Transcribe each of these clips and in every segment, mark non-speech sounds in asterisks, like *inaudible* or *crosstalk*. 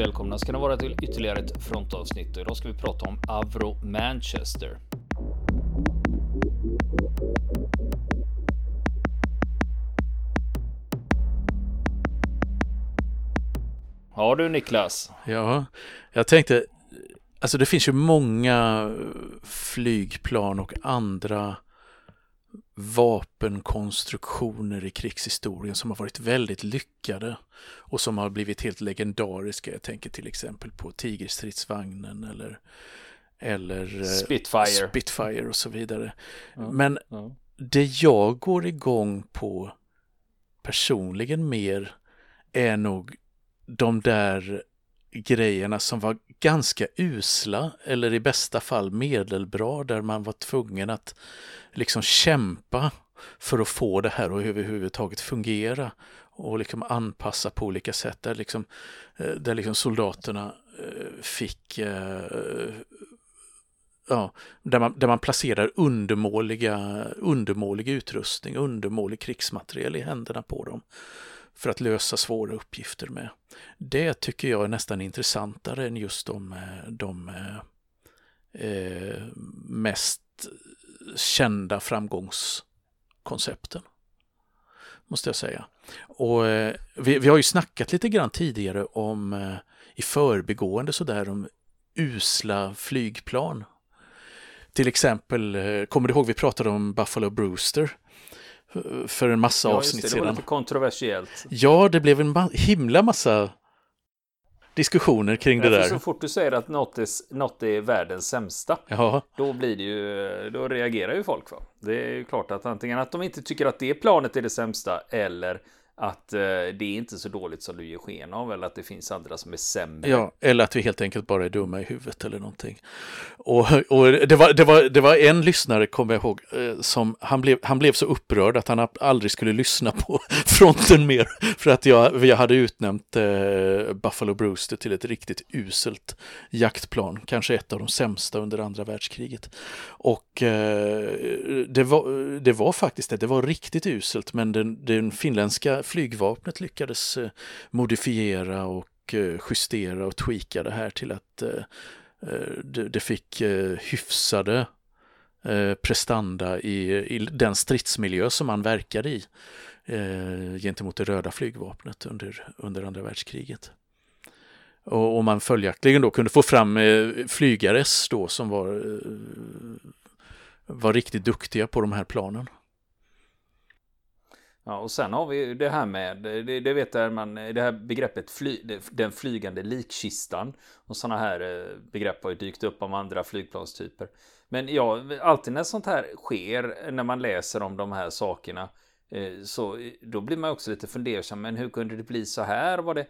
Välkomna ska ni vara till ytterligare ett frontavsnitt. och Idag ska vi prata om Avro Manchester. Ja du Niklas. Ja, jag tänkte, alltså det finns ju många flygplan och andra vapenkonstruktioner i krigshistorien som har varit väldigt lyckade och som har blivit helt legendariska. Jag tänker till exempel på Tigerstridsvagnen eller, eller eh, Spitfire. Spitfire och så vidare. Ja, Men ja. det jag går igång på personligen mer är nog de där grejerna som var ganska usla eller i bästa fall medelbra där man var tvungen att liksom kämpa för att få det här att överhuvudtaget fungera och liksom anpassa på olika sätt där liksom, eh, där liksom soldaterna eh, fick eh, ja, där, man, där man placerar undermåliga, undermålig utrustning, undermålig krigsmateriel i händerna på dem för att lösa svåra uppgifter med. Det tycker jag är nästan intressantare än just de, de eh, mest kända framgångskoncepten. Måste jag säga. Och eh, vi, vi, har ju snackat lite grann tidigare om eh, i förbigående sådär om usla flygplan. Till exempel, eh, kommer du ihåg vi pratade om Buffalo Brewster? För en massa ja, avsnitt det, sedan. Det var lite kontroversiellt. Ja, det blev en ma himla massa diskussioner kring det där. Så fort du säger att något är, något är världens sämsta, ja. då blir det ju, då reagerar ju folk. Va? Det är ju klart att antingen att de inte tycker att det planet är det sämsta eller att eh, det är inte så dåligt som du ger sken av eller att det finns andra som är sämre. Ja, eller att vi helt enkelt bara är dumma i huvudet eller någonting. Och, och det, var, det, var, det var en lyssnare, kommer jag ihåg, eh, som han blev, han blev så upprörd att han aldrig skulle lyssna på *laughs* fronten mer för att jag, jag hade utnämnt eh, Buffalo Brewster till ett riktigt uselt jaktplan, kanske ett av de sämsta under andra världskriget. Och eh, det, var, det var faktiskt det, det var riktigt uselt, men den, den finländska flygvapnet lyckades eh, modifiera och eh, justera och tweaka det här till att eh, det fick hyfsade prestanda i, i den stridsmiljö som man verkade i gentemot det röda flygvapnet under, under andra världskriget. Och, och man följaktligen då kunde få fram flygares då som var, var riktigt duktiga på de här planen. Ja, och sen har vi det här med, det, det vet man, det här begreppet fly, den flygande likkistan. Och sådana här eh, begrepp har ju dykt upp om andra flygplanstyper. Men ja, alltid när sånt här sker, när man läser om de här sakerna, eh, så eh, då blir man också lite fundersam. Men hur kunde det bli så här? Var det,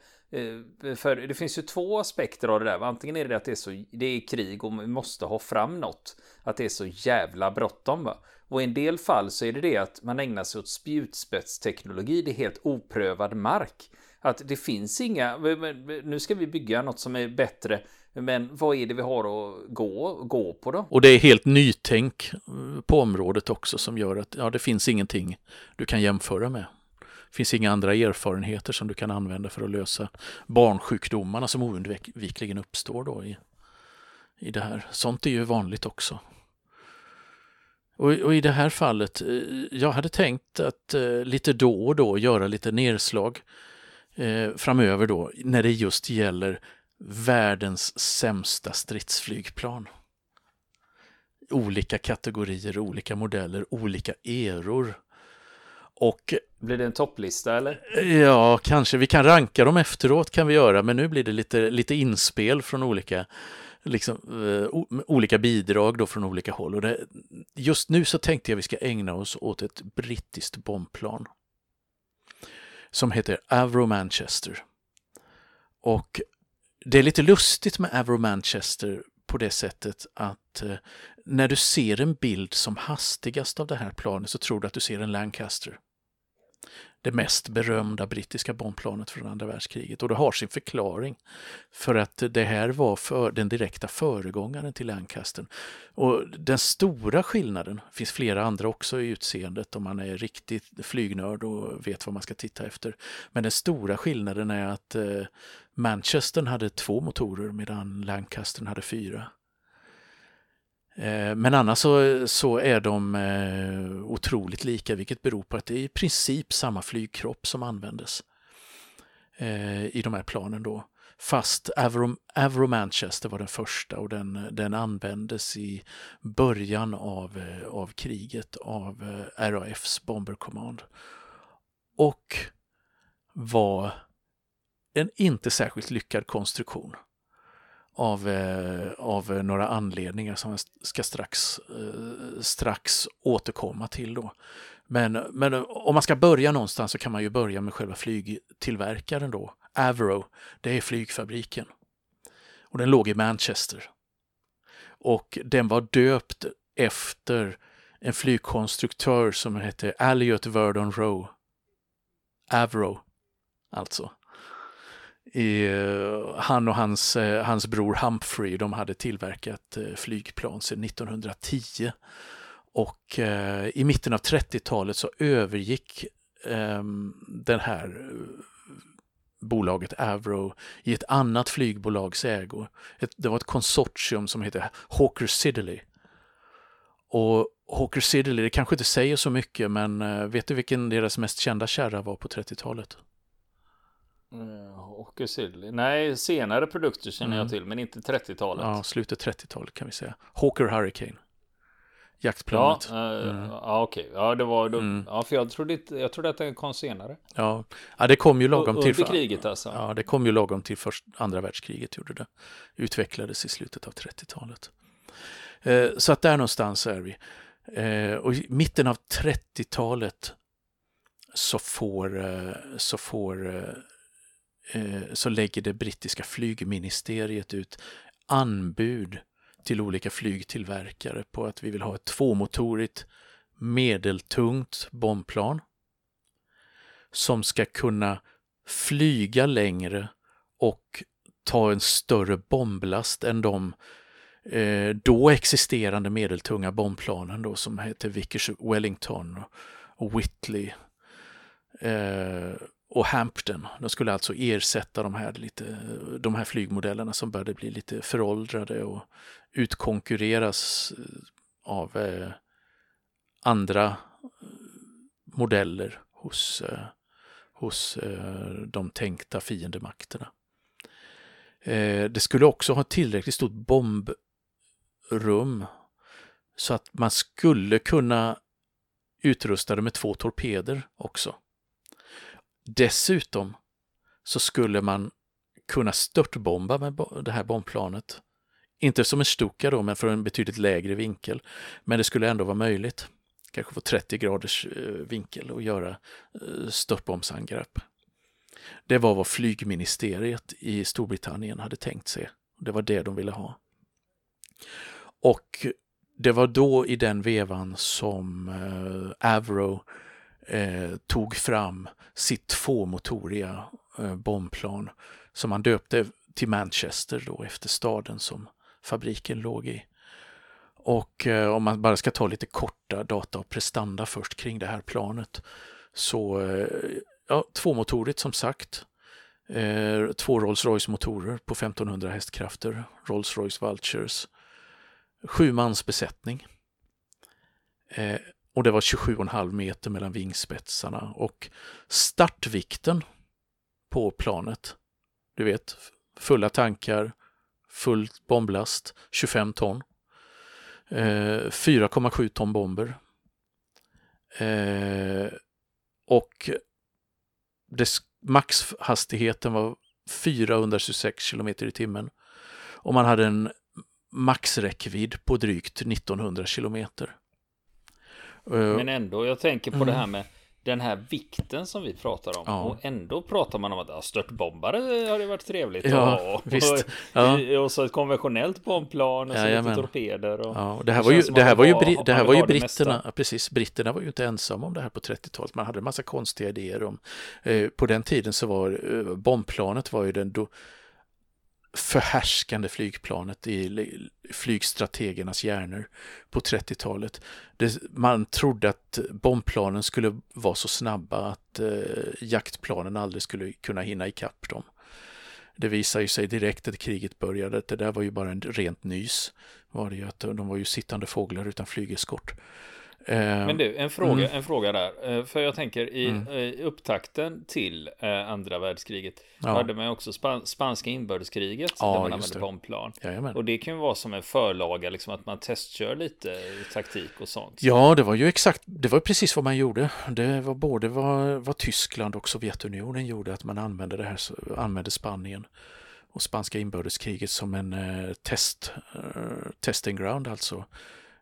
för det finns ju två aspekter av det där. Antingen är det att det är, så, det är krig och vi måste ha fram något. Att det är så jävla bråttom. Va? Och i en del fall så är det det att man ägnar sig åt spjutspetsteknologi, det är helt oprövad mark. Att det finns inga, nu ska vi bygga något som är bättre, men vad är det vi har att gå, gå på då? Och det är helt nytänk eh, på området också som gör att ja, det finns ingenting du kan jämföra med. Det finns inga andra erfarenheter som du kan använda för att lösa barnsjukdomarna som oundvikligen uppstår då i, i det här. Sånt är ju vanligt också. Och, och, i det här fallet, eh, jag hade tänkt att eh, lite då och då göra lite nedslag eh, framöver då när det just gäller världens sämsta stridsflygplan. Olika kategorier, olika modeller, olika eror. Och, blir det en topplista eller? Ja, kanske. Vi kan ranka dem efteråt kan vi göra, men nu blir det lite, lite inspel från olika liksom, eh, olika bidrag då från olika håll. Och det, just nu så tänkte jag vi ska ägna oss åt ett brittiskt bombplan som heter Avro Manchester. Och det är lite lustigt med Avro Manchester på det sättet att eh, när du ser en bild som hastigast av det här planet så tror du att du ser en Lancaster det mest berömda brittiska bombplanet från andra världskriget. Och det har sin förklaring. För att det här var för den direkta föregångaren till Lancaster. Och den stora skillnaden, det finns flera andra också i utseendet om man är riktigt flygnörd och vet vad man ska titta efter. Men den stora skillnaden är att eh, Manchester hade två motorer medan Lancaster hade fyra. Eh, men annars så, så är de eh, otroligt lika, vilket beror på att det är i princip samma flygkropp som användes eh, i de här planen då. Fast Avro, Avro Manchester var den första och den, den användes i början av, av kriget av RAFs Bomber Command. Och var en inte särskilt lyckad konstruktion av, eh, av några anledningar som jag ska strax, eh, strax återkomma till. Då. Men, men om man ska börja någonstans så kan man ju börja med själva flygtillverkaren då. Avro, det är flygfabriken. Och den låg i Manchester. Och den var döpt efter en flygkonstruktör som hette Elliot Verdon Rowe. Avro, alltså Eh, han och hans, eh, hans bror Humphrey, de hade tillverkat eh, flygplan sedan 1910. Och i mitten av 30-talet så övergick ehm, den här bolaget Avro i ett annat flygbolags ägo. det var ett konsortium som hette Hawker Siddeley. Och Hawker Siddeley, det kanske inte säger så mycket, men vet du vilken deras mest kända kärra var på 30-talet? Och Silly. Nej, senare produkter känner mm. jag till, men inte 30-talet. Ja, slutet 30-talet kan vi säga. Hawker Hurricane. Jaktplanet. Ja, uh, mm. ja okej. Okay. Ja, det var då, mm. Ja, för jag trodde, jag trodde att det kom senare. Ja, ja det kom ju lagom U till... Under kriget alltså? Ja, det kom ju lagom till först, andra världskriget gjorde det. Utvecklades i slutet av 30-talet. Eh, så att där någonstans är vi. Eh, och i mitten av 30-talet så får, eh, så får eh, Eh, Eh, så lägger det brittiska flygministeriet ut anbud till olika flygtillverkare på att vi vill ha ett tvåmotorigt medeltungt bombplan som ska kunna flyga längre och ta en större bomblast än de eh, då existerande medeltunga bombplanen då som heter Vickers Wellington och Whitley. Eh, och Hampton. De skulle alltså ersätta de här, lite, de här flygmodellerna som började bli lite föråldrade och utkonkurreras eh, av eh, andra eh, modeller hos, eh, hos eh, de tänkta fiendemakterna. Eh, det skulle också ha tillräckligt stort bombrum så att man skulle kunna utrusta det med två torpeder också. Dessutom så skulle man kunna störtbomba med det här bombplanet. Inte som en Stuka då, men från en betydligt lägre vinkel. Men det skulle ändå vara möjligt. Kanske få 30 graders eh, vinkel och göra eh, störtbombsangrepp. Det var vad flygministeriet i Storbritannien hade tänkt sig. Det var det de ville ha. Och det var då i den vevan som eh, Avro eh, tog fram sitt tvåmotoriga eh, bombplan som han döpte till Manchester då efter staden som fabriken låg i. Och eh, om man bara ska ta lite korta data och prestanda först kring det här planet så eh, ja, tvåmotorigt som sagt. Eh, två Rolls-Royce motorer på 1500 hästkrafter, Rolls-Royce Vultures. Sju mans besättning. Eh, och det var 27,5 meter mellan vingspetsarna och startvikten på planet, du vet, fulla tankar, full bomblast, 25 ton. Eh, 4,7 ton bomber. Eh, och dess maxhastigheten var 426 km i timmen. Och man hade en maxräckvidd på drygt 1900 kilometer. Eh, Men ändå, jag tänker på mm. det här med den här vikten som vi pratar om. Ja. Och ändå pratar man om att ja, störtbombare har det varit trevligt. Ja, och, visst. *laughs* Ja. och så ett konventionellt bombplan och så lite torpeder. Och, Ja, och det här var ju, det här var ju, bri- det här var ju britterna, precis, britterna var ju inte ensamma om det här på 30-talet. Man hade en massa konstiga idéer om, eh, på den tiden så var eh, bombplanet var ju den då förhärskande flygplanet i flygstrategernas hjärnor på 30-talet. Man trodde att bombplanen skulle vara så snabba att eh, jaktplanen aldrig skulle kunna hinna ikapp dem. Det visade sig direkt att kriget började att det där var ju bara en rent nys. Var det ju att de var ju sittande fåglar utan flygeskort. Eh, Men du, en fråga, Mm. en fråga där. Eh, För jag tänker i Mm. eh, upptakten till andra världskriget Ja. hade man också span spanska inbördeskriget Ja, där man använde det. bombplan. Jajamän. Och det kan ju vara som en förlaga, liksom att man testkör lite taktik och sånt. Ja, det var ju exakt, det var precis vad man gjorde. Det var både vad, vad Tyskland och Sovjetunionen gjorde, att man använde det här, använde Spanien och spanska inbördeskriget som en eh, test, eh, testing ground, alltså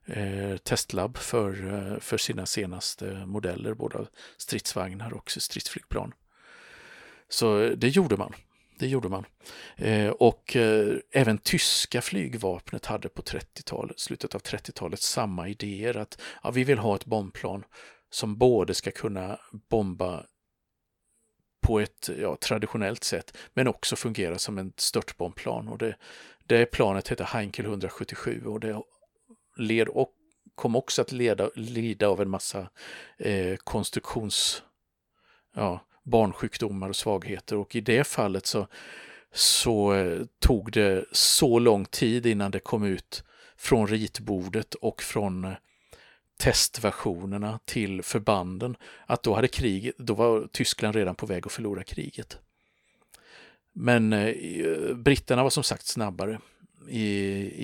eh, testlabb för, eh, för sina senaste modeller, både av stridsvagnar och stridsflygplan. Så det gjorde man. Det gjorde man. Eh, och eh, även tyska flygvapnet hade på 30-talet, slutet av 30-talet samma idéer att ja, vi vill ha ett bombplan som både ska kunna bomba på ett ja, traditionellt sätt men också fungera som en störtbombplan. Och det, det planet heter Heinkel 177 och det led och kom också att leda, lida av en massa eh, konstruktions ja, barnsjukdomar och svagheter och i det fallet så, så eh, tog det så lång tid innan det kom ut från ritbordet och från eh, testversionerna till förbanden att då hade kriget, då var Tyskland redan på väg att förlora kriget. Men eh, eh britterna var som sagt snabbare i,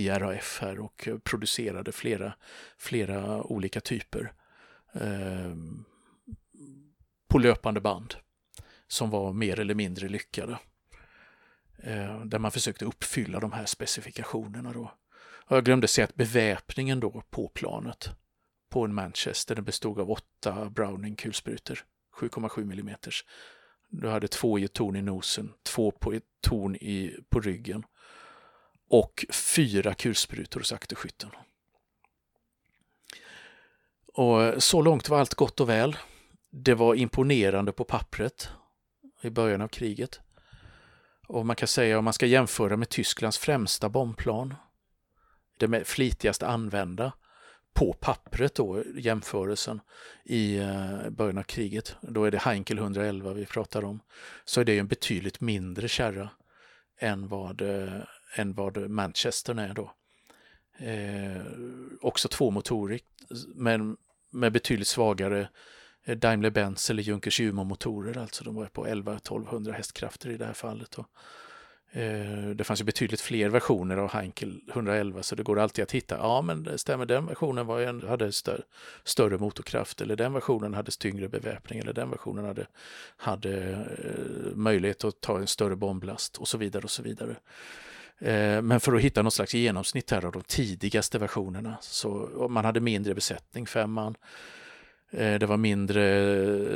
i RAF här och producerade flera, flera olika typer eh, på löpande band som var mer eller mindre lyckade. Eh, där man försökte uppfylla de här specifikationerna då. Och jag glömde säga att beväpningen då på planet på en Manchester den bestod av åtta Browning kulsprutor, 7,7 mm. Du hade två i ett torn i nosen, två på ett torn i, på ryggen och fyra kulsprutor hos akterskytten. Och så långt var allt gott och väl. Det var imponerande på pappret i början av kriget. Och man kan säga om man ska jämföra med Tysklands främsta bombplan, det flitigast använda på pappret då, jämförelsen i eh, början av kriget, då är det Heinkel 111 vi pratar om, så är det en betydligt mindre kärra än vad, eh, än vad Manchester är då. Eh, också tvåmotorigt, men med betydligt svagare eh, Daimler-Benz eller Junkers Jumo-motorer, alltså de var på 11-1200 hästkrafter i det här fallet. Då. Eh, Det fanns ju betydligt fler versioner av Heinkel 111 så det går alltid att hitta. Ja, men det stämmer, den versionen var en, hade större, större motorkraft eller den versionen hade tyngre beväpning eller den versionen hade, hade eh, möjlighet att ta en större bomblast och så vidare och så vidare. Eh, men för att hitta något slags genomsnitt här av de tidigaste versionerna så man hade mindre besättning, femman, eh, Det var mindre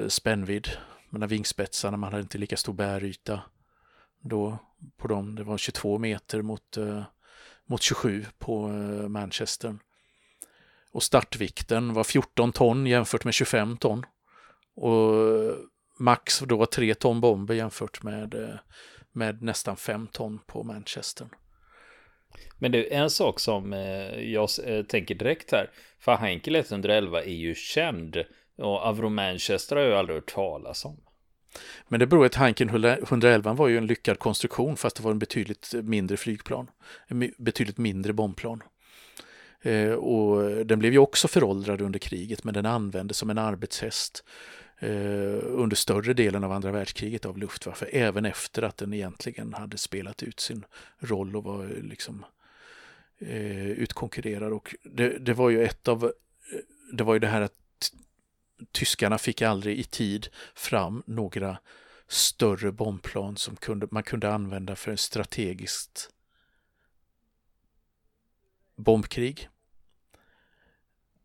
eh, spännvidd mellan vingspetsarna, man hade inte lika stor bäryta då på dem. Det var 22 meter mot, mot 27 på Manchester. Och startvikten var 14 ton jämfört med 25 ton. Och max då var 3 ton bomber jämfört med, med nästan 5 ton på Manchester. Men är en sak som eh, jag eh, tänker direkt här. För Heinkel 111 är ju känd. Och Avro Manchester har jag aldrig hört talas om. Men det beror på att Heinken 111 var ju en lyckad konstruktion fast det var en betydligt mindre flygplan. En betydligt mindre bombplan. Eh, och den blev ju också föråldrad under kriget men den användes som en arbetshäst Eh, under större delen av andra världskriget av Luftwaffe även efter att den egentligen hade spelat ut sin roll och var eh, liksom eh, utkonkurrerad. Och det, det var ju ett av eh, det var ju det här att tyskarna fick aldrig i tid fram några större bombplan som kunde, man kunde använda för strategiskt bombkrig.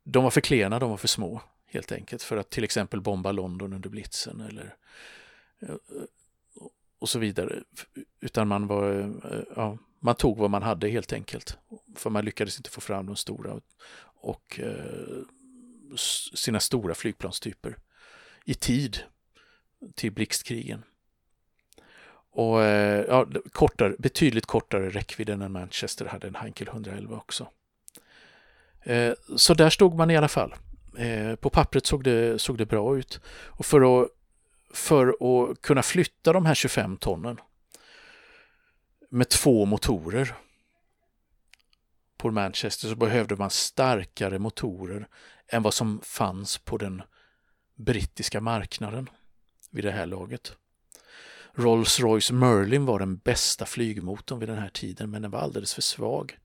De var för klena, de var för små helt enkelt för att till exempel bomba London under blitzen eller eh, eh, och så vidare. Utan man var, eh, ja, man tog vad man hade helt enkelt. För man lyckades inte få fram de stora och eh, sina stora flygplanstyper i tid till blixtkrigen. Och ja, kortare, betydligt kortare räckvidd än Manchester hade en Heinkel 111 också. Så där stod man i alla fall. Eh, på pappret såg det, såg det bra ut. Och för att, för att kunna flytta de här 25 tonnen med två motorer på Manchester så behövde man starkare motorer än vad som fanns på den brittiska marknaden vid det här laget. Rolls-Royce Merlin var den bästa flygmotorn vid den här tiden men den var alldeles för svag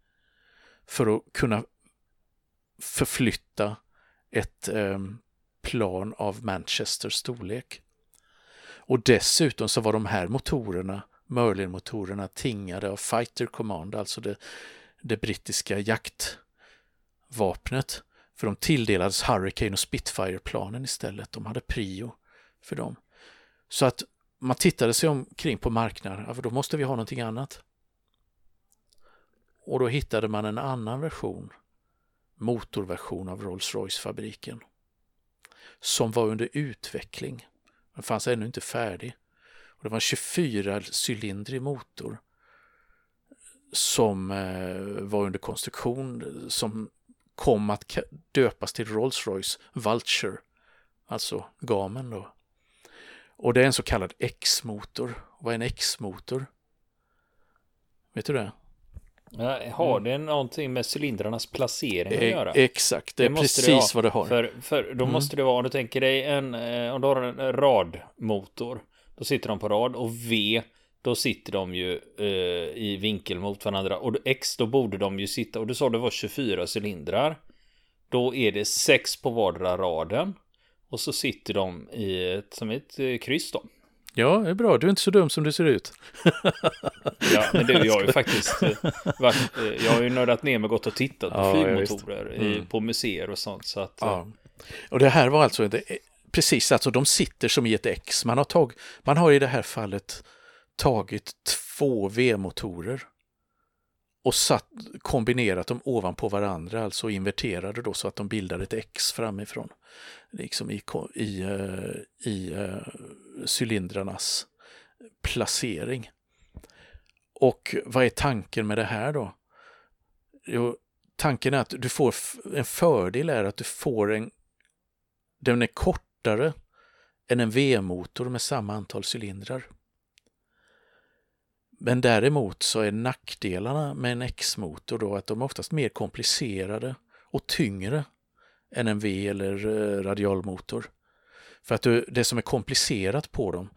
för att kunna förflytta ett eh, plan av Manchesters storlek. Och dessutom så var de här motorerna, Merlin-motorerna, tingade av Fighter Command, alltså det, det brittiska jaktvapnet. För de tilldelades Hurricane och Spitfire-planen istället. De hade prio för dem. Så att man tittade sig omkring på marknaden, ja, för då måste vi ha någonting annat. Och då hittade man en annan version motorversion av Rolls-Royce-fabriken som var under utveckling. Den fanns ännu inte färdig. Och det var en 24-cylindrig motor som eh, var under konstruktion som kom att döpas till Rolls-Royce Vulture, alltså gamen då. Och det är en så kallad X-motor. Vad är en X-motor? Vet du det? Har mm. det någonting med cylindrarnas placering att göra? Exakt, det är det precis det vad det har. För, för då mm. måste det vara, om du tänker dig en, eh, om du har en radmotor, då sitter de på rad och V, då sitter de ju eh, i vinkel mot varandra och X, då borde de ju sitta, och du sa det var 24 cylindrar. Då är det sex på vardera raden. Och så sitter de i ett, som ett eh, kryss då. Ja, det är bra. Du är inte så dum som du ser ut. *laughs* ja, men du, jag har ju faktiskt eh, varit, eh, jag har ju nördat ner mig gått och tittat på ja, flygmotorer mm. i, på museer och sånt. Så att, ja. Eh, och det här var alltså, det, precis, alltså de sitter som i ett X. Man har, tag, man har i det här fallet tagit två V-motorer och satt, kombinerat dem ovanpå varandra, alltså inverterade då så att de bildar ett X framifrån. Liksom i, i, eh, i eh, cylindrarnas placering. Och vad är tanken med det här då? Jo, tanken är att du får en fördel är att du får en den är kortare än en V-motor med samma antal cylindrar. Men däremot så är nackdelarna med en X-motor då att de är oftast mer komplicerade och tyngre än en V eller eh, radialmotor. För att det som är komplicerat på dem,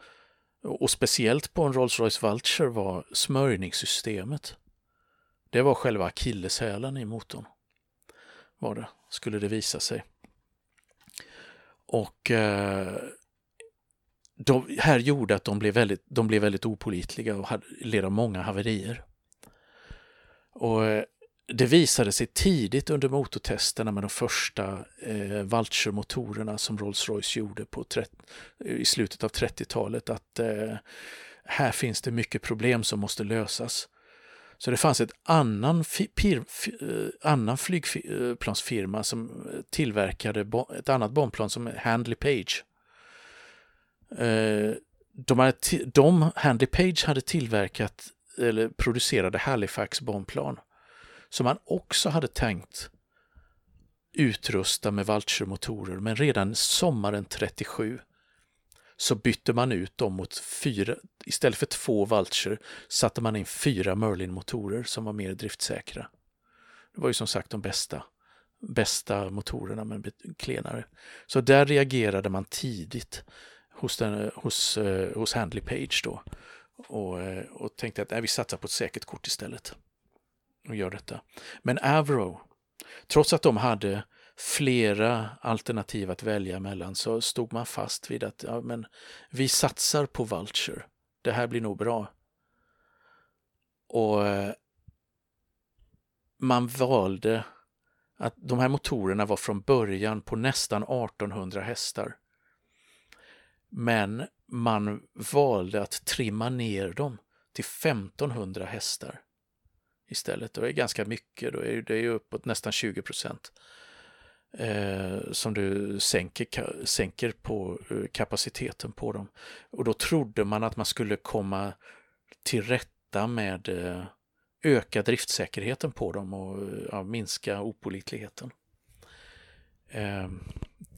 och speciellt på en Rolls-Royce Vulture, var smörjningssystemet. Det var själva akilleshälen i motorn. Var det, skulle det visa sig. Och eh, de, här gjorde att de blev väldigt, de blev väldigt opolitliga och hade, led av många haverier. Och eh, det visade sig tidigt under motortesterna med de första eh, Vulture-motorerna som Rolls-Royce gjorde på i slutet av 30-talet att eh, här finns det mycket problem som måste lösas. Så det fanns ett annan, eh, annan flygplansfirma eh, som tillverkade ett annat bombplan som Handley Page. Eh, de, hade de, Handy Page hade tillverkat eller producerade Halifax bombplan som man också hade tänkt utrusta med Vulture-motorer, men redan sommaren 37 så bytte man ut dem mot fyra, istället för två Vulture satte man in fyra Merlin-motorer som var mer driftsäkra. Det var ju som sagt de bästa, bästa motorerna men klenare. Så där reagerade man tidigt hos, den, hos, eh, hos Handley Page då och, eh, och tänkte att nej, vi satsar på ett säkert kort istället och gör detta. Men Avro, trots att de hade flera alternativ att välja mellan så stod man fast vid att ja, men vi satsar på Vulture. Det här blir nog bra. Och eh, man valde att de här motorerna var från början på nästan 1800 hästar. Men man valde att trimma ner dem till 1500 hästar istället. Det är ganska mycket, då är det är uppåt nästan 20 procent eh, som du sänker, sänker på eh, kapaciteten på dem. Och då trodde man att man skulle komma till rätta med eh, öka driftsäkerheten på dem och eh, ja, minska opolitligheten. Eh,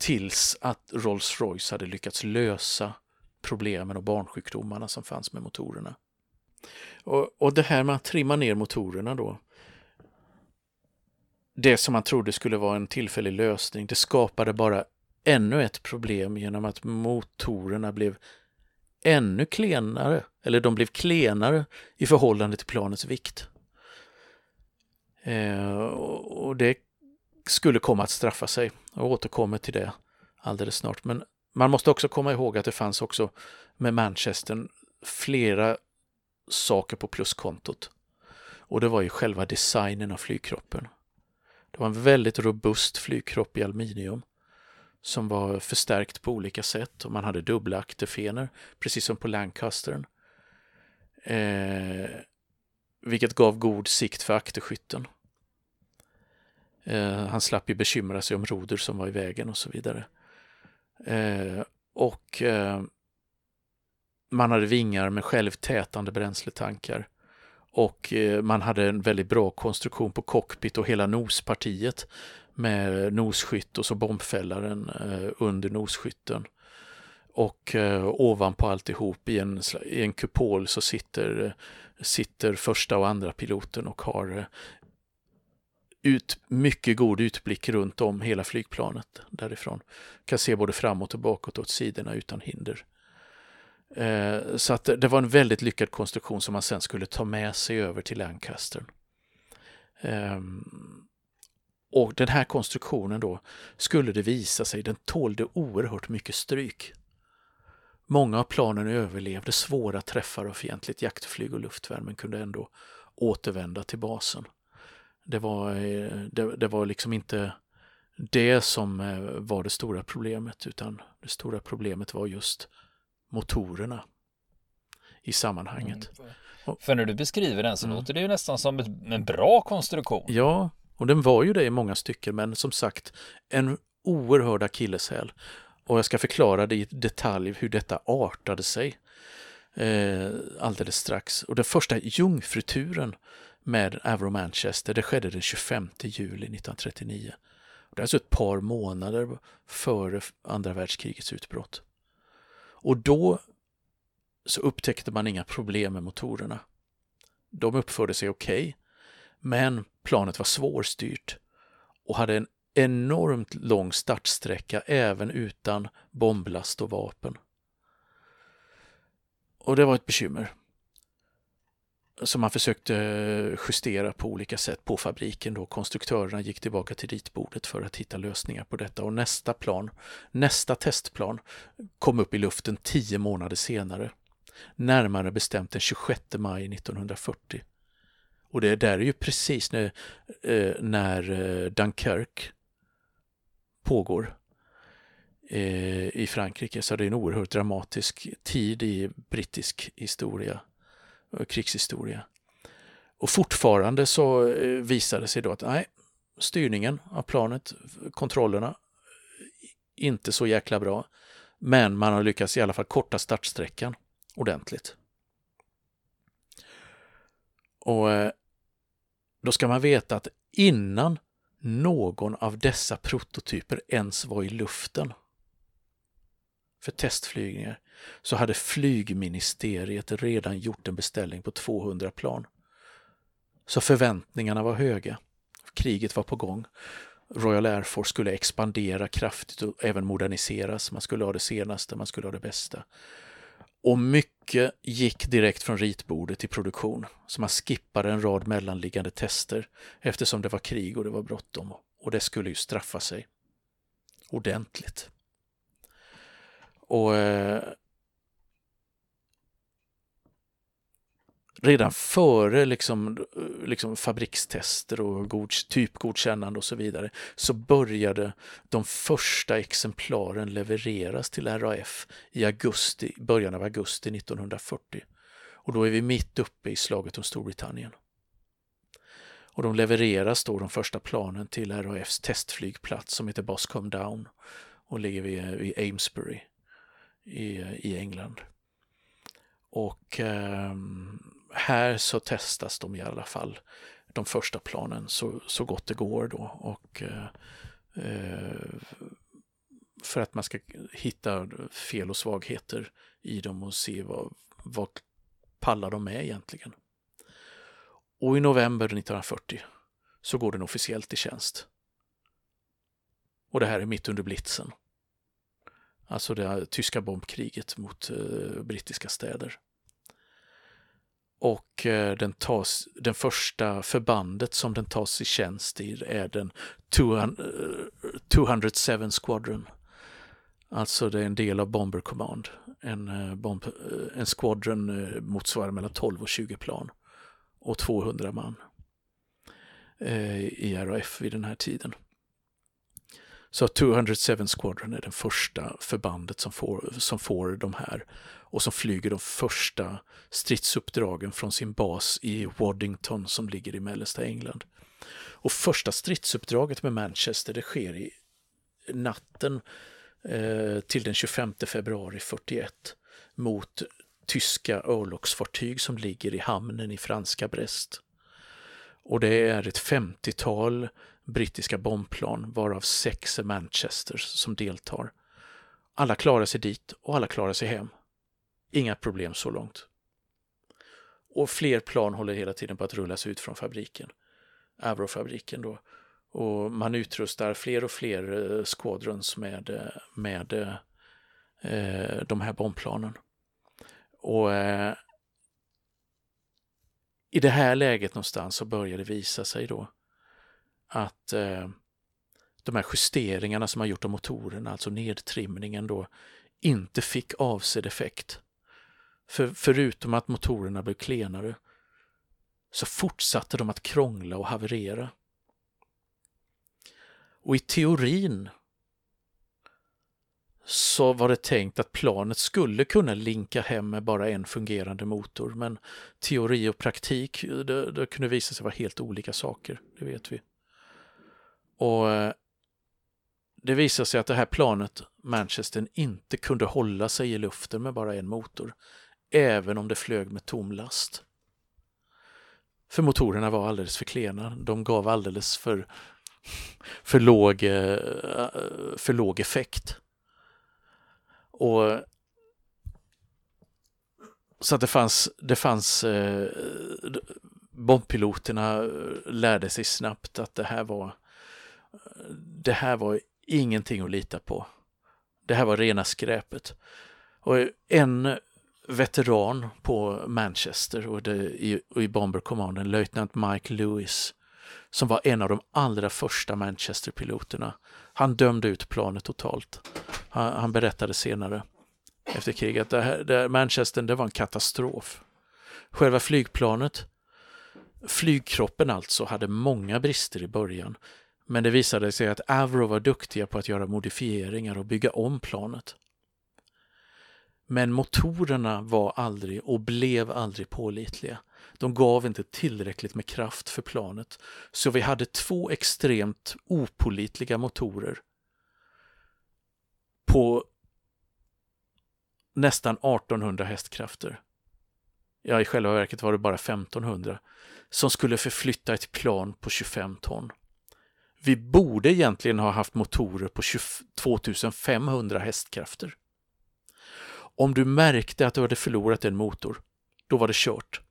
tills att Rolls-Royce hade lyckats lösa problemen och barnsjukdomarna som fanns med motorerna. Och, och det här med att trimma ner motorerna då, det som man trodde skulle vara en tillfällig lösning, det skapade bara ännu ett problem genom att motorerna blev ännu klenare, eller de blev klenare i förhållande till planets vikt. Eh, och det skulle komma att straffa sig. Jag återkommer till det alldeles snart. Men man måste också komma ihåg att det fanns också med Manchester flera saker på pluskontot. Och det var ju själva designen av flygkroppen. Det var en väldigt robust flygkropp i aluminium som var förstärkt på olika sätt och man hade dubbla akterfenor, precis som på Lancastern. Eh, vilket gav god sikt för akterskytten. Eh, han slapp ju bekymra sig om roder som var i vägen och så vidare. Eh, och eh, man hade vingar med självtätande bränsletankar. Och eh, man hade en väldigt bra konstruktion på cockpit och hela nospartiet med nosskytt och så bombfällaren eh, under nosskytten. Och eh, ovanpå alltihop i en, i en kupol så sitter, sitter första och andra piloten och har eh, ut, mycket god utblick runt om hela flygplanet därifrån. Kan se både framåt och bakåt åt sidorna utan hinder. Eh, så att det var en väldigt lyckad konstruktion som man sen skulle ta med sig över till Lancaster. Eh, och den här konstruktionen då skulle det visa sig, den tålde oerhört mycket stryk. Många av planen överlevde svåra träffar av fientligt jaktflyg och luftvärmen kunde ändå återvända till basen. Det var, eh, det, det var liksom inte det som eh, var det stora problemet utan det stora problemet var just motorerna i sammanhanget. Mm. För när du beskriver den så mm. låter det ju nästan som en bra konstruktion. Ja, och den var ju det i många stycken, men som sagt en oerhörd akilleshäl. Och jag ska förklara det i detalj hur detta artade sig eh, alldeles strax. Och den första jungfruturen med Avro Manchester, det skedde den 25 juli 1939. Det är alltså ett par månader före andra världskrigets utbrott. Och då så upptäckte man inga problem med motorerna. De uppförde sig okej, okay, men planet var svårstyrt och hade en enormt lång startsträcka även utan bomblast och vapen. Och det var ett bekymmer som man försökte eh, justera på olika sätt på fabriken. Då. Konstruktörerna gick tillbaka till ritbordet för att hitta lösningar på detta och nästa plan, nästa testplan kom upp i luften tio månader senare. Närmare bestämt den 26 maj 1940. Och det där är ju precis när, eh, när eh, Dunkirk pågår i Frankrike, så det är en oerhört dramatisk tid i brittisk historia Eh, krigshistoria. Och fortfarande så visade visar det sig då att nej, styrningen av planet, kontrollerna, inte så jäkla bra. Men man har lyckats i alla fall korta startsträckan ordentligt. Och eh, då ska man veta att innan någon av dessa prototyper ens var i luften för testflygningar så hade flygministeriet redan gjort en beställning på 200 plan. Så förväntningarna var höga. Kriget var på gång. Royal Air Force skulle expandera kraftigt och även moderniseras. Man skulle ha det senaste, man skulle ha det bästa. Och mycket gick direkt från ritbordet till produktion. Så man skippade en rad mellanliggande tester eftersom det var krig och det var bråttom. Och det skulle ju straffa sig ordentligt. Och eh, redan före liksom, eh, liksom fabrikstester och god, typgodkännande och så vidare så började de första exemplaren levereras till RAF i augusti, början av augusti 1940. Och då är vi mitt uppe i slaget om Storbritannien. Och de levereras då de första planen till RAFs testflygplats som heter Boscombe Down och ligger vid, eh, vid Amesbury i, eh, i England. Och eh, här så testas de i alla fall, de första planen, så, så gott det går då. Och, eh, eh, för att man ska hitta fel och svagheter i dem och se vad, vad pallar de med egentligen. Och i november 1940 så går den officiellt i tjänst. Och det här är mitt under blitzen. Alltså det tyska bombkriget mot eh, brittiska städer. Och eh, den, tas, den första förbandet som den tas i tjänst i är den 207 eh, Squadron. Alltså det är en del av Bomber Command. En, eh, bomb, en squadron motsvarar mellan 12 och 20 plan och 200 man i RAF vid den här tiden. Så 207 Squadron är den första förbandet som får, som får de här och som flyger de första stridsuppdragen från sin bas i Waddington som ligger i mellersta England. Och första stridsuppdraget med Manchester det sker i natten eh, till den 25 februari 41 mot tyska örlogsfartyg som ligger i hamnen i franska Brest. Och det är ett 50-tal brittiska bombplan varav sex är Manchesters som deltar. Alla klarar sig dit och alla klarar sig hem. Inga problem så långt. Och fler plan håller hela tiden på att rullas ut från fabriken. Avro-fabriken då. Och man utrustar fler och fler eh, squadrons med, eh, med eh, eh, de här bombplanen. Och eh, i det här läget någonstans så börjar det visa sig då att eh, de här justeringarna som har gjort av motorerna, alltså nedtrimningen då, inte fick avsedd effekt. För, förutom att motorerna blev klenare så fortsatte de att krångla och haverera. Och i teorin så var det tänkt att planet skulle kunna linka hem med bara en fungerande motor, men teori och praktik, det, det kunde visa sig vara helt olika saker, det vet vi. Och eh, det visade sig att det här planet, Manchester, inte kunde hålla sig i luften med bara en motor, även om det flög med tom last. För motorerna var alldeles för klena, de gav alldeles för, för, låg, eh, för låg effekt. Och så att det fanns, det fanns eh, bombpiloterna lärde sig snabbt att det här var det här var ingenting att lita på. Det här var rena skräpet. Och en veteran på Manchester och, det, i, och i Bomber Commanden, löjtnant Mike Lewis, som var en av de allra första Manchester-piloterna. Han dömde ut planet totalt. Han, han berättade senare efter kriget att det här, det, Manchester det var en katastrof. Själva flygplanet, flygkroppen alltså, hade många brister i början. Men det visade sig att Avro var duktiga på att göra modifieringar och bygga om planet. Men motorerna var aldrig och blev aldrig pålitliga. De gav inte tillräckligt med kraft för planet, så vi hade två extremt opolitliga motorer på nästan 1800 hästkrafter. Ja, i själva verket var det bara 1500 som skulle förflytta ett plan på 25 ton. Vi borde egentligen ha haft motorer på 2500 hästkrafter. Om du märkte att du hade förlorat en motor, då var det kört.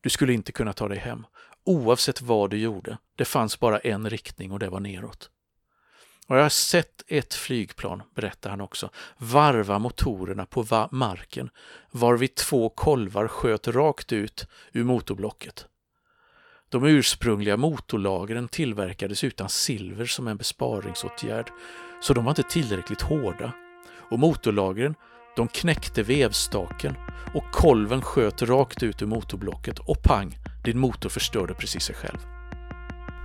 Du skulle inte kunna ta dig hem, oavsett vad du gjorde. Det fanns bara en riktning och det var neråt. Och jag har sett ett flygplan, berättar han också, varva motorerna på marken varvid två kolvar sköt rakt ut ur motorblocket. De ursprungliga motorlagren tillverkades utan silver som en besparingsåtgärd, så de var inte tillräckligt hårda. Och motorlagren de knäckte vevstaken och kolven sköt rakt ut ur motorblocket och pang, din motor förstörde precis sig själv.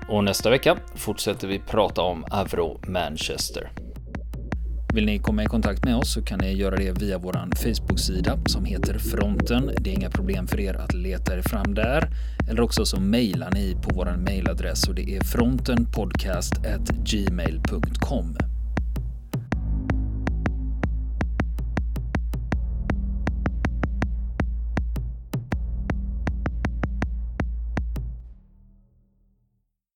Och nästa vecka fortsätter vi prata om Avro Manchester. Vill ni komma i kontakt med oss så kan ni göra det via vår Facebook-sida som heter Fronten. Det är inga problem för er att leta er fram där. Eller också så mejlar ni på vår mejladress och det är frontenpodcast.gmail.com.